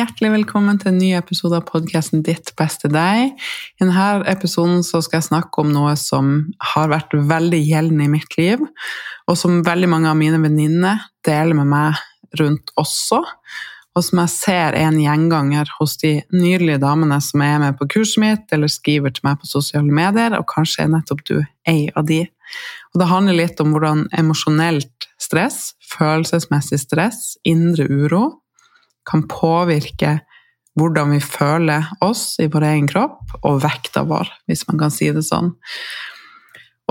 Hjertelig velkommen til en ny episode av podkasten Ditt beste deg. I denne episoden skal jeg snakke om noe som har vært veldig gjeldende i mitt liv, og som veldig mange av mine venninner deler med meg rundt også. Og som jeg ser er en gjenganger hos de nydelige damene som er med på kurset mitt, eller skriver til meg på sosiale medier, og kanskje er nettopp du ei av de. Og det handler litt om hvordan emosjonelt stress, følelsesmessig stress, indre uro kan påvirke hvordan vi føler oss i vår egen kropp, og vekta vår, hvis man kan si det sånn.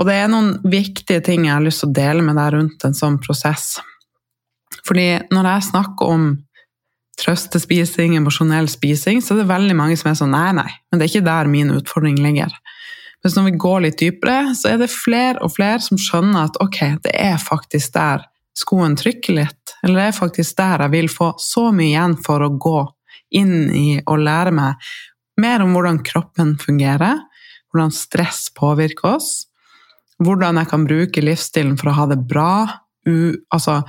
Og det er noen viktige ting jeg har lyst til å dele med deg rundt en sånn prosess. Fordi når jeg snakker om trøstespising, emosjonell spising, så er det veldig mange som er sånn nei, nei, men det er ikke der min utfordring ligger. Mens når vi går litt dypere, så er det flere og flere som skjønner at ok, det er faktisk der skoen trykker litt, eller det er faktisk der jeg vil få så mye igjen for å gå inn i og lære meg mer om hvordan kroppen fungerer, hvordan stress påvirker oss, hvordan jeg kan bruke livsstilen for å ha det bra, u, altså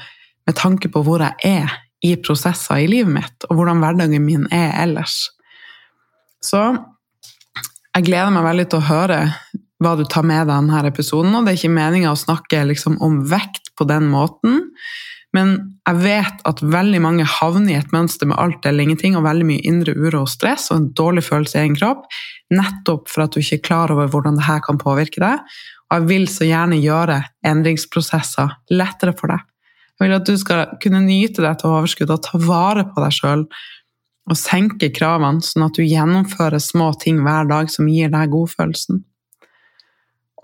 med tanke på hvor jeg er i prosesser i livet mitt, og hvordan hverdagen min er ellers. Så jeg gleder meg veldig til å høre hva du tar med deg denne episoden. Og det er ikke meninga å snakke liksom om vekt på den måten, men jeg vet at veldig mange havner i et mønster med alt eller ingenting og veldig mye indre uro og stress og en dårlig følelse i egen kropp, nettopp for at du ikke er klar over hvordan dette kan påvirke deg. Og jeg vil så gjerne gjøre endringsprosesser lettere for deg. Jeg vil at du skal kunne nyte deg til overskudd og ta vare på deg sjøl og senke kravene, sånn at du gjennomfører små ting hver dag som gir deg godfølelsen.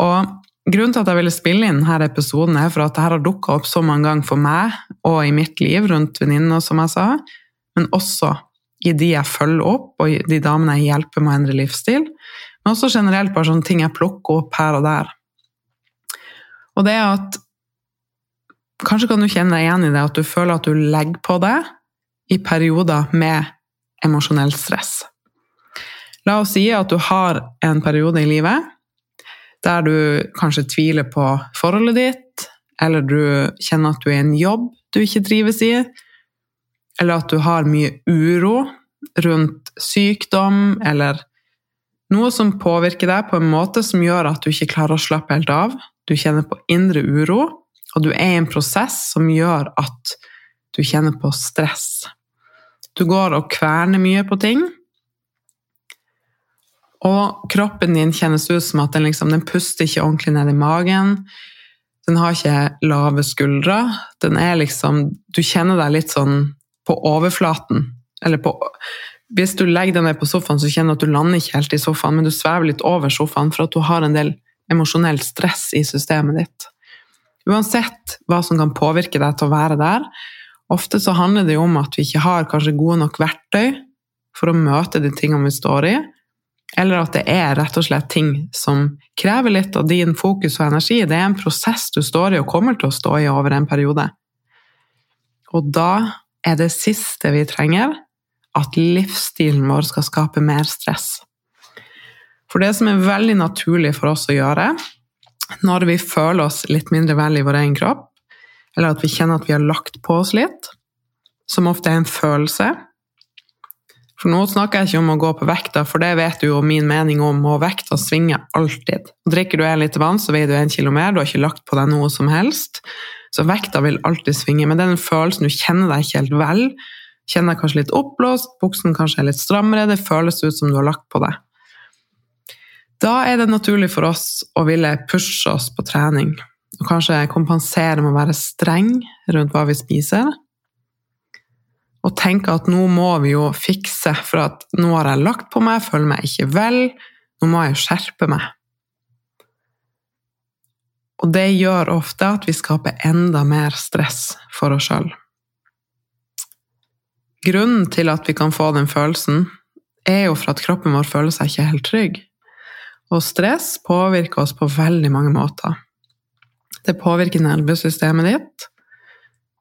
Og grunnen til at jeg ville spille inn denne episoden, er for at dette har dukka opp så mange ganger for meg og i mitt liv rundt venninner, som jeg sa, men også i de jeg følger opp, og de damene jeg hjelper med å endre livsstil. Men også generelt bare sånne ting jeg plukker opp her og der. Og det er at Kanskje kan du kjenne deg igjen i det at du føler at du legger på deg i perioder med emosjonelt stress. La oss si at du har en periode i livet der du kanskje tviler på forholdet ditt, eller du kjenner at du er i en jobb du ikke trives i, eller at du har mye uro rundt sykdom, eller noe som påvirker deg på en måte som gjør at du ikke klarer å slappe helt av, du kjenner på indre uro, og du er i en prosess som gjør at du kjenner på stress. Du går og kverner mye på ting. Og kroppen din kjennes ut som at den, liksom, den puster ikke ordentlig ned i magen. Den har ikke lave skuldre. Den er liksom Du kjenner deg litt sånn på overflaten. Eller på Hvis du legger deg ned på sofaen, så kjenner du at du lander ikke helt i sofaen, men du svever litt over sofaen for at du har en del emosjonelt stress i systemet ditt. Uansett hva som kan påvirke deg til å være der, ofte så handler det jo om at vi ikke har kanskje gode nok verktøy for å møte de tingene vi står i, eller at det er rett og slett ting som krever litt av din fokus og energi. Det er en prosess du står i og kommer til å stå i over en periode. Og da er det siste vi trenger, at livsstilen vår skal skape mer stress. For det som er veldig naturlig for oss å gjøre når vi føler oss litt mindre vel i vår egen kropp, eller at vi kjenner at vi har lagt på oss litt, som ofte er en følelse For nå snakker jeg ikke om å gå på vekta, for det vet du jo min mening om, og vekta svinger alltid. Drikker du en liter vann, så veier du en kilo mer, du har ikke lagt på deg noe som helst. Så vekta vil alltid svinge, men den følelsen du kjenner deg ikke helt vel, kjenner deg kanskje litt oppblåst, buksen kanskje er litt strammere, det føles ut som du har lagt på deg. Da er det naturlig for oss å ville pushe oss på trening, og kanskje kompensere med å være streng rundt hva vi spiser. Og tenke at nå må vi jo fikse, for at nå har jeg lagt på meg, føler meg ikke vel, nå må jeg skjerpe meg. Og det gjør ofte at vi skaper enda mer stress for oss sjøl. Grunnen til at vi kan få den følelsen, er jo for at kroppen vår føler seg ikke helt trygg. Og stress påvirker oss på veldig mange måter. Det påvirker nervesystemet ditt.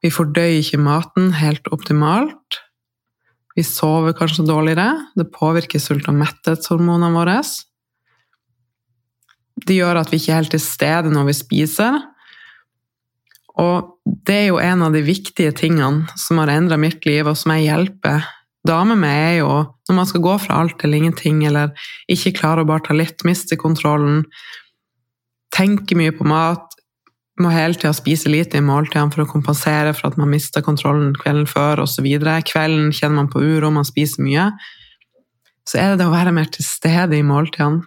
Vi fordøyer ikke maten helt optimalt. Vi sover kanskje dårligere. Det påvirker sult- og metthetshormonene våre. Det gjør at vi ikke er helt til stede når vi spiser. Og det er jo en av de viktige tingene som har endra mitt liv, og som jeg hjelper damer med, er jo når man skal gå fra alt til ingenting, eller ikke klare å bare ta litt, miste kontrollen, tenke mye på mat, må hele tida spise lite i måltidene for å kompensere for at man mister kontrollen kvelden før osv. Kvelden kjenner man på uro, man spiser mye. Så er det det å være mer til stede i måltidene.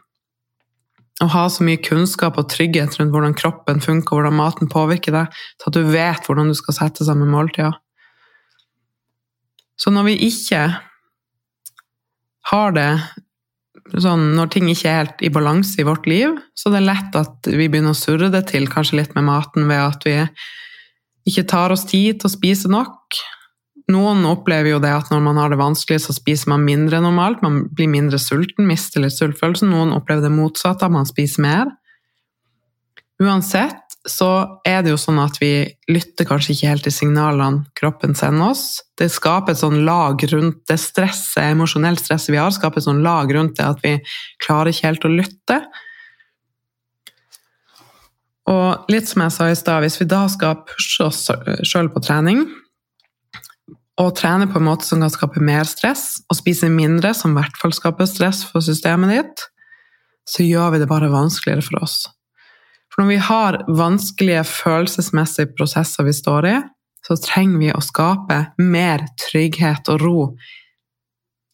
Å ha så mye kunnskap og trygghet rundt hvordan kroppen funker, hvordan maten påvirker deg, til at du vet hvordan du skal sette sammen måltider. Så når vi ikke har det sånn Når ting ikke er helt i balanse i vårt liv, så det er lett at vi begynner å surre det til, kanskje litt med maten, ved at vi ikke tar oss tid til å spise nok. Noen opplever jo det at når man har det vanskelig, så spiser man mindre normalt. Man blir mindre sulten, mister litt sultfølelsen. Noen opplever det motsatte, at man spiser mer. Uansett så er det jo sånn at vi lytter kanskje ikke helt til signalene kroppen sender oss. Det skaper et sånn lag rundt det stresset, emosjonelle stresset vi har, skaper et sånn lag rundt det at vi klarer ikke helt å lytte. Og litt som jeg sa i stad, hvis vi da skal pushe oss sjøl på trening, og trene på en måte som kan skape mer stress, og spise mindre, som i hvert fall skaper stress for systemet ditt, så gjør vi det bare vanskeligere for oss. Når vi har vanskelige følelsesmessige prosesser vi står i, så trenger vi å skape mer trygghet og ro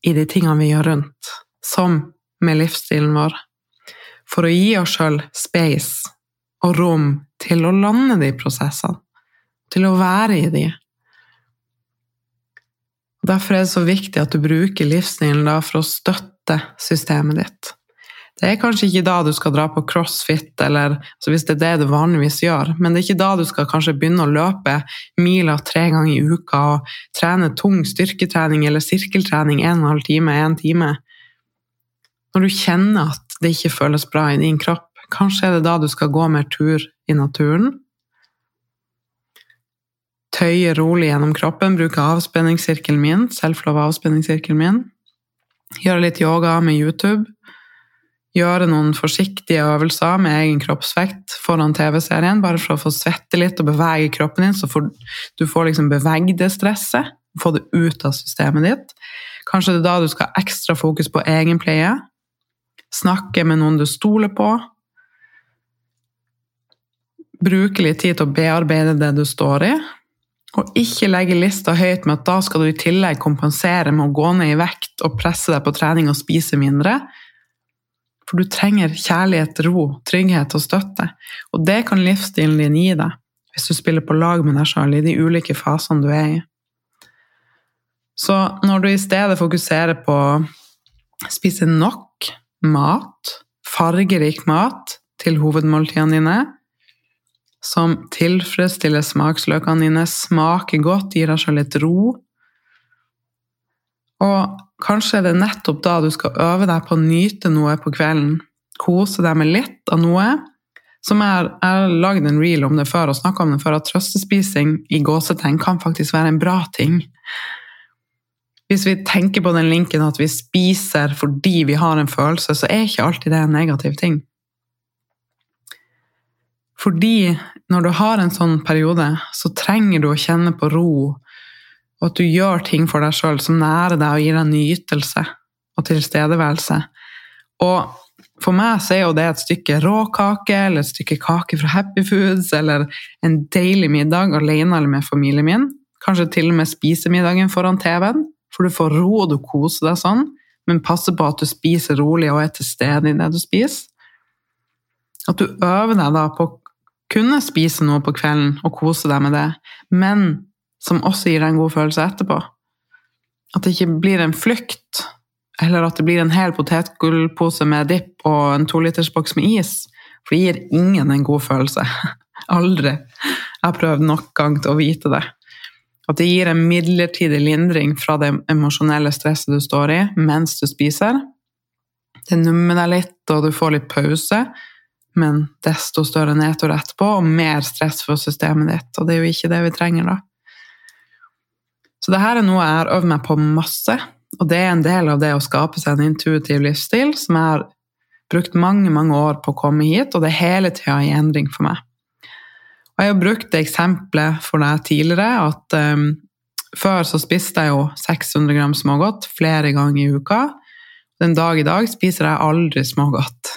i de tingene vi gjør rundt, som med livsstilen vår, for å gi oss sjøl space og rom til å lande de prosessene, til å være i de. Derfor er det så viktig at du bruker livsstilen for å støtte systemet ditt. Det er kanskje ikke da du skal dra på crossfit, eller altså hvis det er det du vanligvis gjør, men det er ikke da du skal kanskje begynne å løpe miler tre ganger i uka og trene tung styrketrening eller sirkeltrening en og en halv time, én time. Når du kjenner at det ikke føles bra i din kropp, kanskje er det da du skal gå mer tur i naturen. Tøye rolig gjennom kroppen, bruke avspenningssirkelen min, self-love avspenningssirkelen min. Gjøre litt yoga med YouTube gjøre noen forsiktige øvelser med egen kroppsvekt foran TV-serien, bare for å få svette litt og bevege kroppen din, så får, du får liksom bevege det stresset. Få det ut av systemet ditt. Kanskje det er da du skal ha ekstra fokus på egenpleie. Snakke med noen du stoler på. Bruke litt tid til å bearbeide det du står i. Og ikke legge lista høyt med at da skal du i tillegg kompensere med å gå ned i vekt og presse deg på trening og spise mindre. For du trenger kjærlighet, ro, trygghet og støtte. Og det kan livsstilen din gi deg, hvis du spiller på lag med deg sjøl i de ulike fasene du er i. Så når du i stedet fokuserer på å spise nok mat, fargerik mat, til hovedmåltidene dine, som tilfredsstiller smaksløkene dine, smaker godt, gir deg selv litt ro. Og kanskje er det nettopp da du skal øve deg på å nyte noe på kvelden. Kose deg med litt av noe. Som jeg har lagd en reel om det før og snakka om det før, at trøstespising i gåsetegn kan faktisk være en bra ting. Hvis vi tenker på den linken at vi spiser fordi vi har en følelse, så er ikke alltid det en negativ ting. Fordi når du har en sånn periode, så trenger du å kjenne på ro, og at du gjør ting for deg sjøl som nærer deg og gir deg nytelse og tilstedeværelse. Og for meg så er jo det et stykke råkake eller et stykke kake fra Happy Foods eller en deilig middag alene eller med familien min. Kanskje til og med spise middagen foran TV-en, for du får ro og du koser deg sånn, men passe på at du spiser rolig og er til stede i det du spiser. At du øver deg da på å kunne spise noe på kvelden og kose deg med det, men som også gir deg en god følelse etterpå. At det ikke blir en flukt, eller at det blir en hel potetgullpose med dipp og en tolitersboks med is. For det gir ingen en god følelse. Aldri. Jeg har prøvd nok gang til å vite det. At det gir en midlertidig lindring fra det emosjonelle stresset du står i mens du spiser. Det nummer deg litt, og du får litt pause men desto større nedtur etterpå, og mer stress for systemet ditt. Og det er jo ikke det vi trenger, da. Så det her er noe jeg har øvd meg på masse, og det er en del av det å skape seg en intuitiv livsstil som jeg har brukt mange, mange år på å komme hit, og det er hele tida i endring for meg. Og jeg har brukt det eksempelet for deg tidligere, at um, før så spiste jeg jo 600 gram smågodt flere ganger i uka. Den dag i dag spiser jeg aldri smågodt.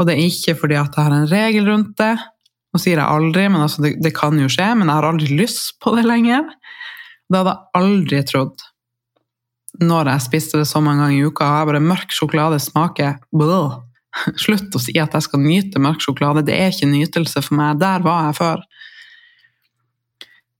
Og det er ikke fordi at jeg har en regel rundt det. Nå sier jeg aldri, men altså det, det, kan jo skje. Men jeg har aldri lyst på det lenger. Det hadde jeg aldri trodd når jeg spiste det så mange ganger i uka. Jeg bare Mørk sjokolade smaker Blå. Slutt å si at jeg skal nyte mørk sjokolade. Det er ikke nytelse for meg. Der var jeg før.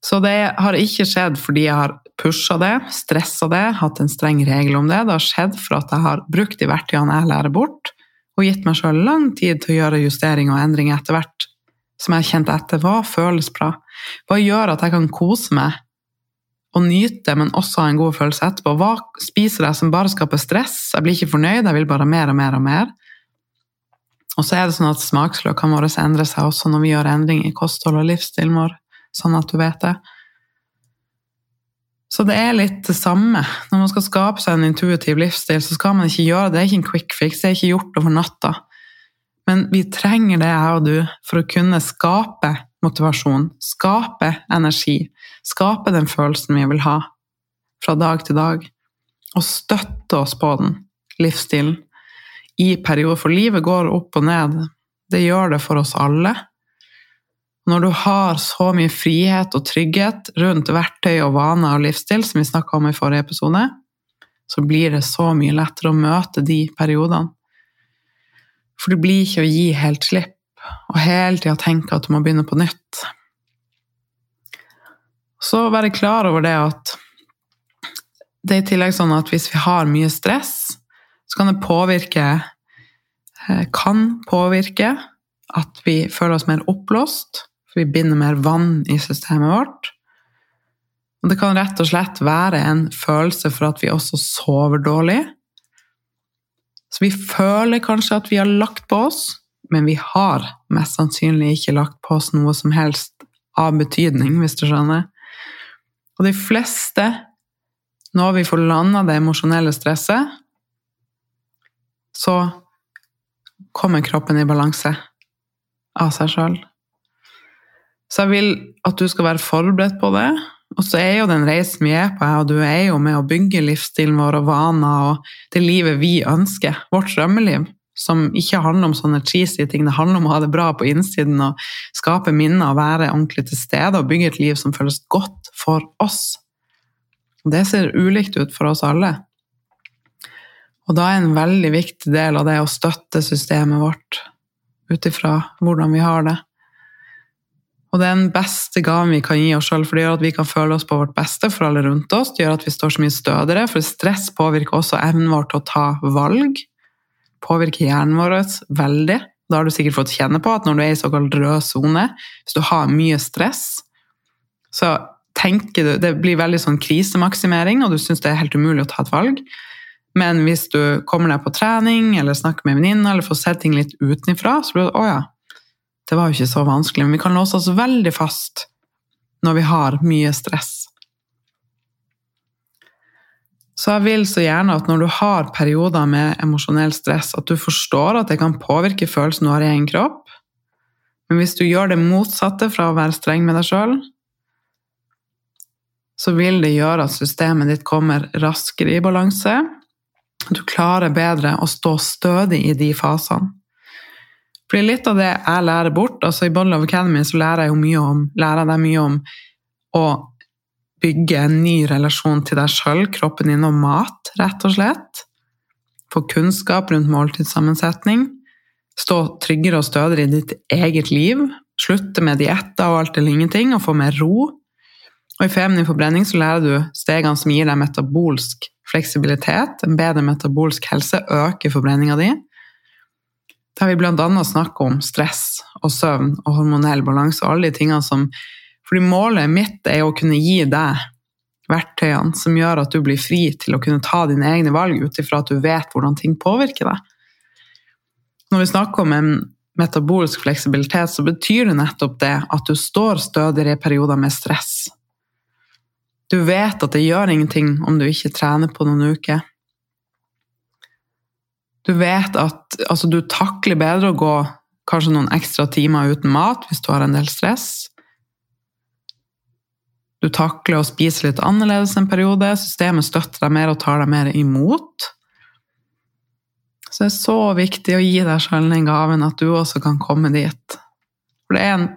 Så det har ikke skjedd fordi jeg har pusha det, stressa det, hatt en streng regel om det. Det har skjedd for at jeg har brukt de verktøyene jeg lærer bort, og gitt meg sjøl lang tid til å gjøre justeringer og endringer etter hvert som jeg kjente etter. Hva føles bra? Hva gjør at jeg kan kose meg og nyte, men også ha en god følelse etterpå? Hva spiser jeg som bare skaper stress? Jeg blir ikke fornøyd, jeg vil bare mer og mer og mer. Og så er det sånn at smaksløkene våre endrer seg også når vi gjør endringer i kosthold og livsstilen vår, sånn at du vet det. Så det er litt det samme. Når man skal skape seg en intuitiv livsstil, så skal man ikke gjøre det. Det er ikke en quick fix, det er ikke gjort over natta. Men vi trenger det, jeg og du, for å kunne skape motivasjon, skape energi, skape den følelsen vi vil ha fra dag til dag, og støtte oss på den livsstilen i perioder. For livet går opp og ned. Det gjør det for oss alle. Når du har så mye frihet og trygghet rundt verktøy og vaner og livsstil, som vi snakka om i forrige episode, så blir det så mye lettere å møte de periodene. For det blir ikke å gi helt slipp, og hele tida tenke at du må begynne på nytt. Så være klar over det at det er i tillegg sånn at hvis vi har mye stress, så kan det påvirke eh, Kan påvirke at vi føler oss mer oppblåst, for vi binder mer vann i systemet vårt. Og det kan rett og slett være en følelse for at vi også sover dårlig. Så vi føler kanskje at vi har lagt på oss, men vi har mest sannsynlig ikke lagt på oss noe som helst av betydning, hvis du skjønner. Og de fleste, når vi får landa det emosjonelle stresset, så kommer kroppen i balanse av seg sjøl. Så jeg vil at du skal være forberedt på det. Og så er jo den reisen vi er på, og du er jo med å bygge livsstilen vår og vaner og det livet vi ønsker, vårt drømmeliv, som ikke handler om sånne cheesy ting. Det handler om å ha det bra på innsiden og skape minner og være ordentlig til stede og bygge et liv som føles godt for oss. Det ser ulikt ut for oss alle. Og da er en veldig viktig del av det å støtte systemet vårt ut ifra hvordan vi har det. Og det er den beste gaven vi kan gi oss sjøl, for det gjør at vi kan føle oss på vårt beste for alle rundt oss. Det gjør at vi står så mye stødigere, for stress påvirker også evnen vår til å ta valg. Påvirker hjernen vår veldig. Da har du sikkert fått kjenne på at når du er i såkalt rød sone, hvis du har mye stress, så tenker du Det blir veldig sånn krisemaksimering, og du syns det er helt umulig å ta et valg. Men hvis du kommer deg på trening, eller snakker med venninna eller får sett ting litt utenfra, så blir det å ja, det var jo ikke så vanskelig, men vi kan låse oss veldig fast når vi har mye stress. Så jeg vil så gjerne at når du har perioder med emosjonell stress, at du forstår at det kan påvirke følelsen du har i egen kropp. Men hvis du gjør det motsatte fra å være streng med deg sjøl, så vil det gjøre at systemet ditt kommer raskere i balanse. Du klarer bedre å stå stødig i de fasene. Fordi litt av det jeg lærer bort altså I Bond Love Academy så lærer jeg jo mye om, lærer deg mye om å bygge en ny relasjon til deg sjøl, kroppen din og mat, rett og slett. Få kunnskap rundt måltidssammensetning. Stå tryggere og stødigere i ditt eget liv. Slutte med dietter og alt eller ingenting, og få mer ro. Og i feminin forbrenning så lærer du stegene som gir deg metabolsk fleksibilitet, en bedre metabolsk helse, øker forbrenninga di der vi bl.a. snakker om stress og søvn og hormonell balanse og alle de tingene som Fordi målet mitt er å kunne gi deg verktøyene som gjør at du blir fri til å kunne ta dine egne valg ut ifra at du vet hvordan ting påvirker deg. Når vi snakker om en metabolsk fleksibilitet, så betyr det nettopp det at du står stødigere i perioder med stress. Du vet at det gjør ingenting om du ikke trener på noen uker. Du vet at altså, du takler bedre å gå kanskje noen ekstra timer uten mat hvis du har en del stress. Du takler å spise litt annerledes en periode. Systemet støtter deg mer og tar deg mer imot. Så det er så viktig å gi deg selv den gaven at du også kan komme dit. For det er en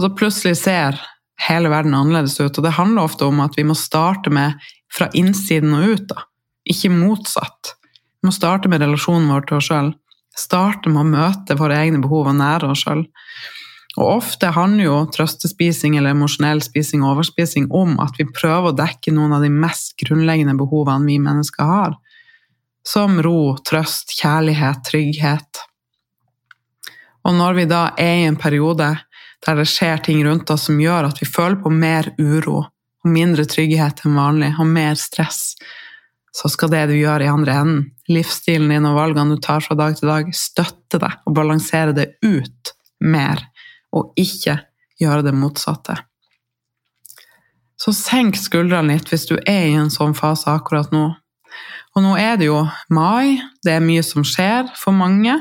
Altså, plutselig ser hele verden annerledes ut, og det handler ofte om at vi må starte med fra innsiden og ut, da. Ikke motsatt. Vi må starte med relasjonen vår til oss sjøl. Starte med å møte våre egne behov og nære oss sjøl. Og ofte handler jo trøstespising eller emosjonell spising og overspising om at vi prøver å dekke noen av de mest grunnleggende behovene vi mennesker har. Som ro, trøst, kjærlighet, trygghet. Og når vi da er i en periode der det skjer ting rundt oss som gjør at vi føler på mer uro og mindre trygghet enn vanlig, og mer stress, så skal det du gjør i andre enden, livsstilen din og valgene du tar fra dag til dag, støtte deg og balansere det ut mer, og ikke gjøre det motsatte. Så senk skuldrene litt hvis du er i en sånn fase akkurat nå. Og nå er det jo mai, det er mye som skjer for mange.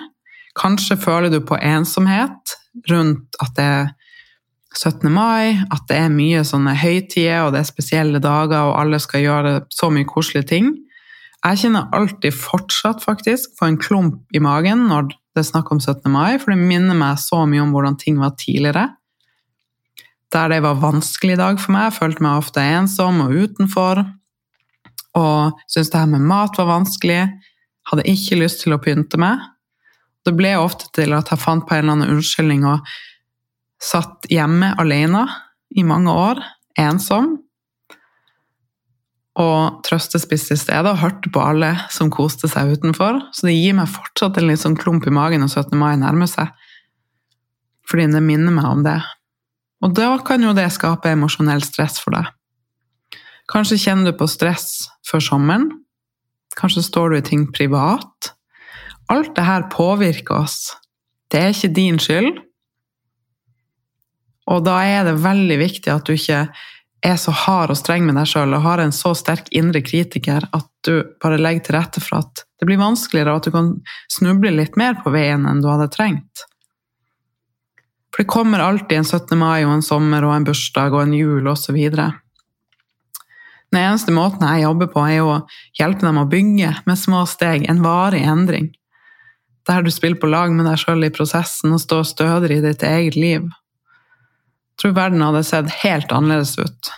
Kanskje føler du på ensomhet rundt at det er 17. mai, at det er mye sånne høytider og det er spesielle dager, og alle skal gjøre så mye koselige ting. Jeg kjenner alltid fortsatt faktisk på en klump i magen når det er snakk om 17. mai, for det minner meg så mye om hvordan ting var tidligere. Der det var vanskelig i dag for meg. Jeg følte meg ofte ensom og utenfor. Og syntes det her med mat var vanskelig. Hadde ikke lyst til å pynte meg. Det ble ofte til at jeg fant på en eller annen unnskyldning og Satt hjemme alene i mange år, ensom. Og trøstespiste i stedet og hørte på alle som koste seg utenfor. Så det gir meg fortsatt en litt sånn klump i magen når 17. mai nærmer seg. Fordi det minner meg om det. Og da kan jo det skape emosjonell stress for deg. Kanskje kjenner du på stress før sommeren. Kanskje står du i ting privat. Alt det her påvirker oss. Det er ikke din skyld, og da er det veldig viktig at du ikke er så hard og streng med deg sjøl og har en så sterk indre kritiker at du bare legger til rette for at det blir vanskeligere, og at du kan snuble litt mer på veien enn du hadde trengt. For det kommer alltid en 17. mai og en sommer og en bursdag og en jul osv. Den eneste måten jeg jobber på, er å hjelpe dem å bygge med små steg en varig endring. der du spiller på lag med deg sjøl i prosessen og står stødigere i ditt eget liv. Tror verden hadde sett helt annerledes ut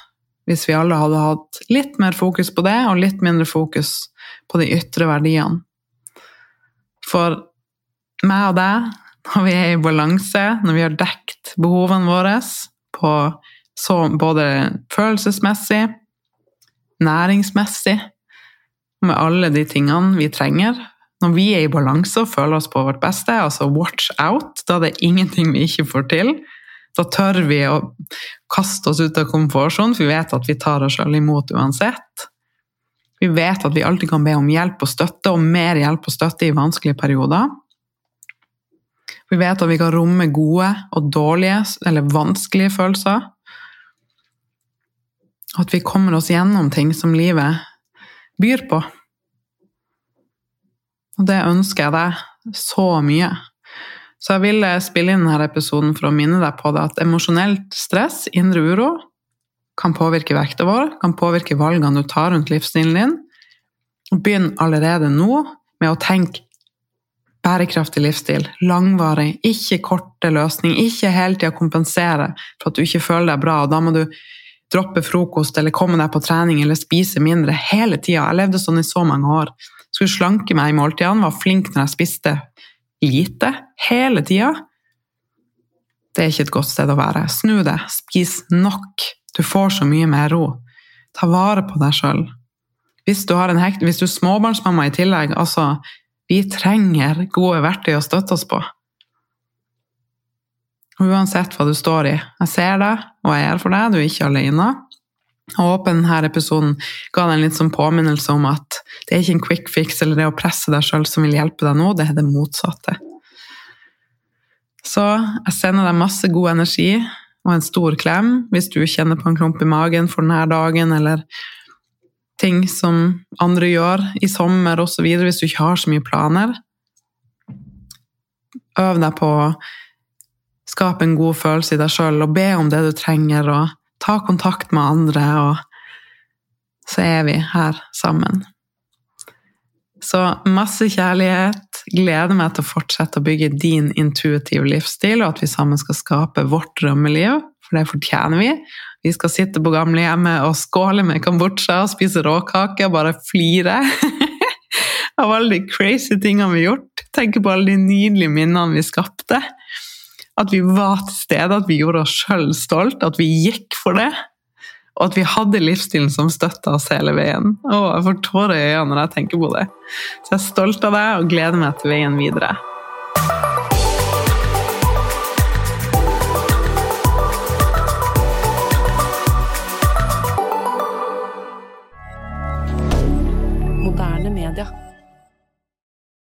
hvis vi alle hadde hatt litt mer fokus på det, og litt mindre fokus på de ytre verdiene. For meg og deg, når vi er i balanse, når vi har dekt behovene våre på både følelsesmessig, næringsmessig, med alle de tingene vi trenger Når vi er i balanse og føler oss på vårt beste, altså watch out, da det er det ingenting vi ikke får til. Da tør vi å kaste oss ut av komfortsonen, for vi vet at vi tar oss sjøl imot uansett. Vi vet at vi alltid kan be om hjelp og støtte, og mer hjelp og støtte i vanskelige perioder. Vi vet at vi kan romme gode og dårlige, eller vanskelige følelser. At vi kommer oss gjennom ting som livet byr på. Og det ønsker jeg deg så mye. Så jeg ville spille inn denne episoden for å minne deg på det at emosjonelt stress, indre uro, kan påvirke vekta vår, kan påvirke valgene du tar rundt livsstilen din. Begynn allerede nå med å tenke bærekraftig livsstil, langvarig, ikke korte løsning, ikke hele tida kompensere for at du ikke føler deg bra. og Da må du droppe frokost eller komme deg på trening eller spise mindre hele tida. Jeg levde sånn i så mange år. Skulle slanke meg i måltidene, var flink når jeg spiste lite hele tida. Det er ikke et godt sted å være. Snu deg, spis nok. Du får så mye mer ro. Ta vare på deg sjøl. Hvis, hvis du er småbarnsmamma i tillegg, altså Vi trenger gode verktøy å støtte oss på. Uansett hva du står i. Jeg ser deg, og jeg er for deg. Du er ikke alene. Jeg håper denne episoden ga deg en litt sånn påminnelse om at det er ikke en quick fix eller det å presse deg sjøl som vil hjelpe deg nå, det er det motsatte. Så jeg sender deg masse god energi og en stor klem hvis du kjenner på en klump i magen for denne dagen, eller ting som andre gjør i sommer osv., hvis du ikke har så mye planer. Øv deg på å skape en god følelse i deg sjøl og be om det du trenger, og ta kontakt med andre, og så er vi her sammen. Så masse kjærlighet. Gleder meg til å fortsette å bygge din intuitive livsstil, og at vi sammen skal skape vårt drømmeliv, for det fortjener vi. Vi skal sitte på gamlehjemmet og skåle med kambodsja og spise råkake og bare flire av alle de crazy tingene vi har gjort. Tenke på alle de nydelige minnene vi skapte. At vi var til stede, at vi gjorde oss sjøl stolt, at vi gikk for det. Og at vi hadde livsstilen som støtta oss hele veien. Å, jeg får tårer i øynene når jeg tenker på det. Så jeg er stolt av deg og gleder meg til veien videre.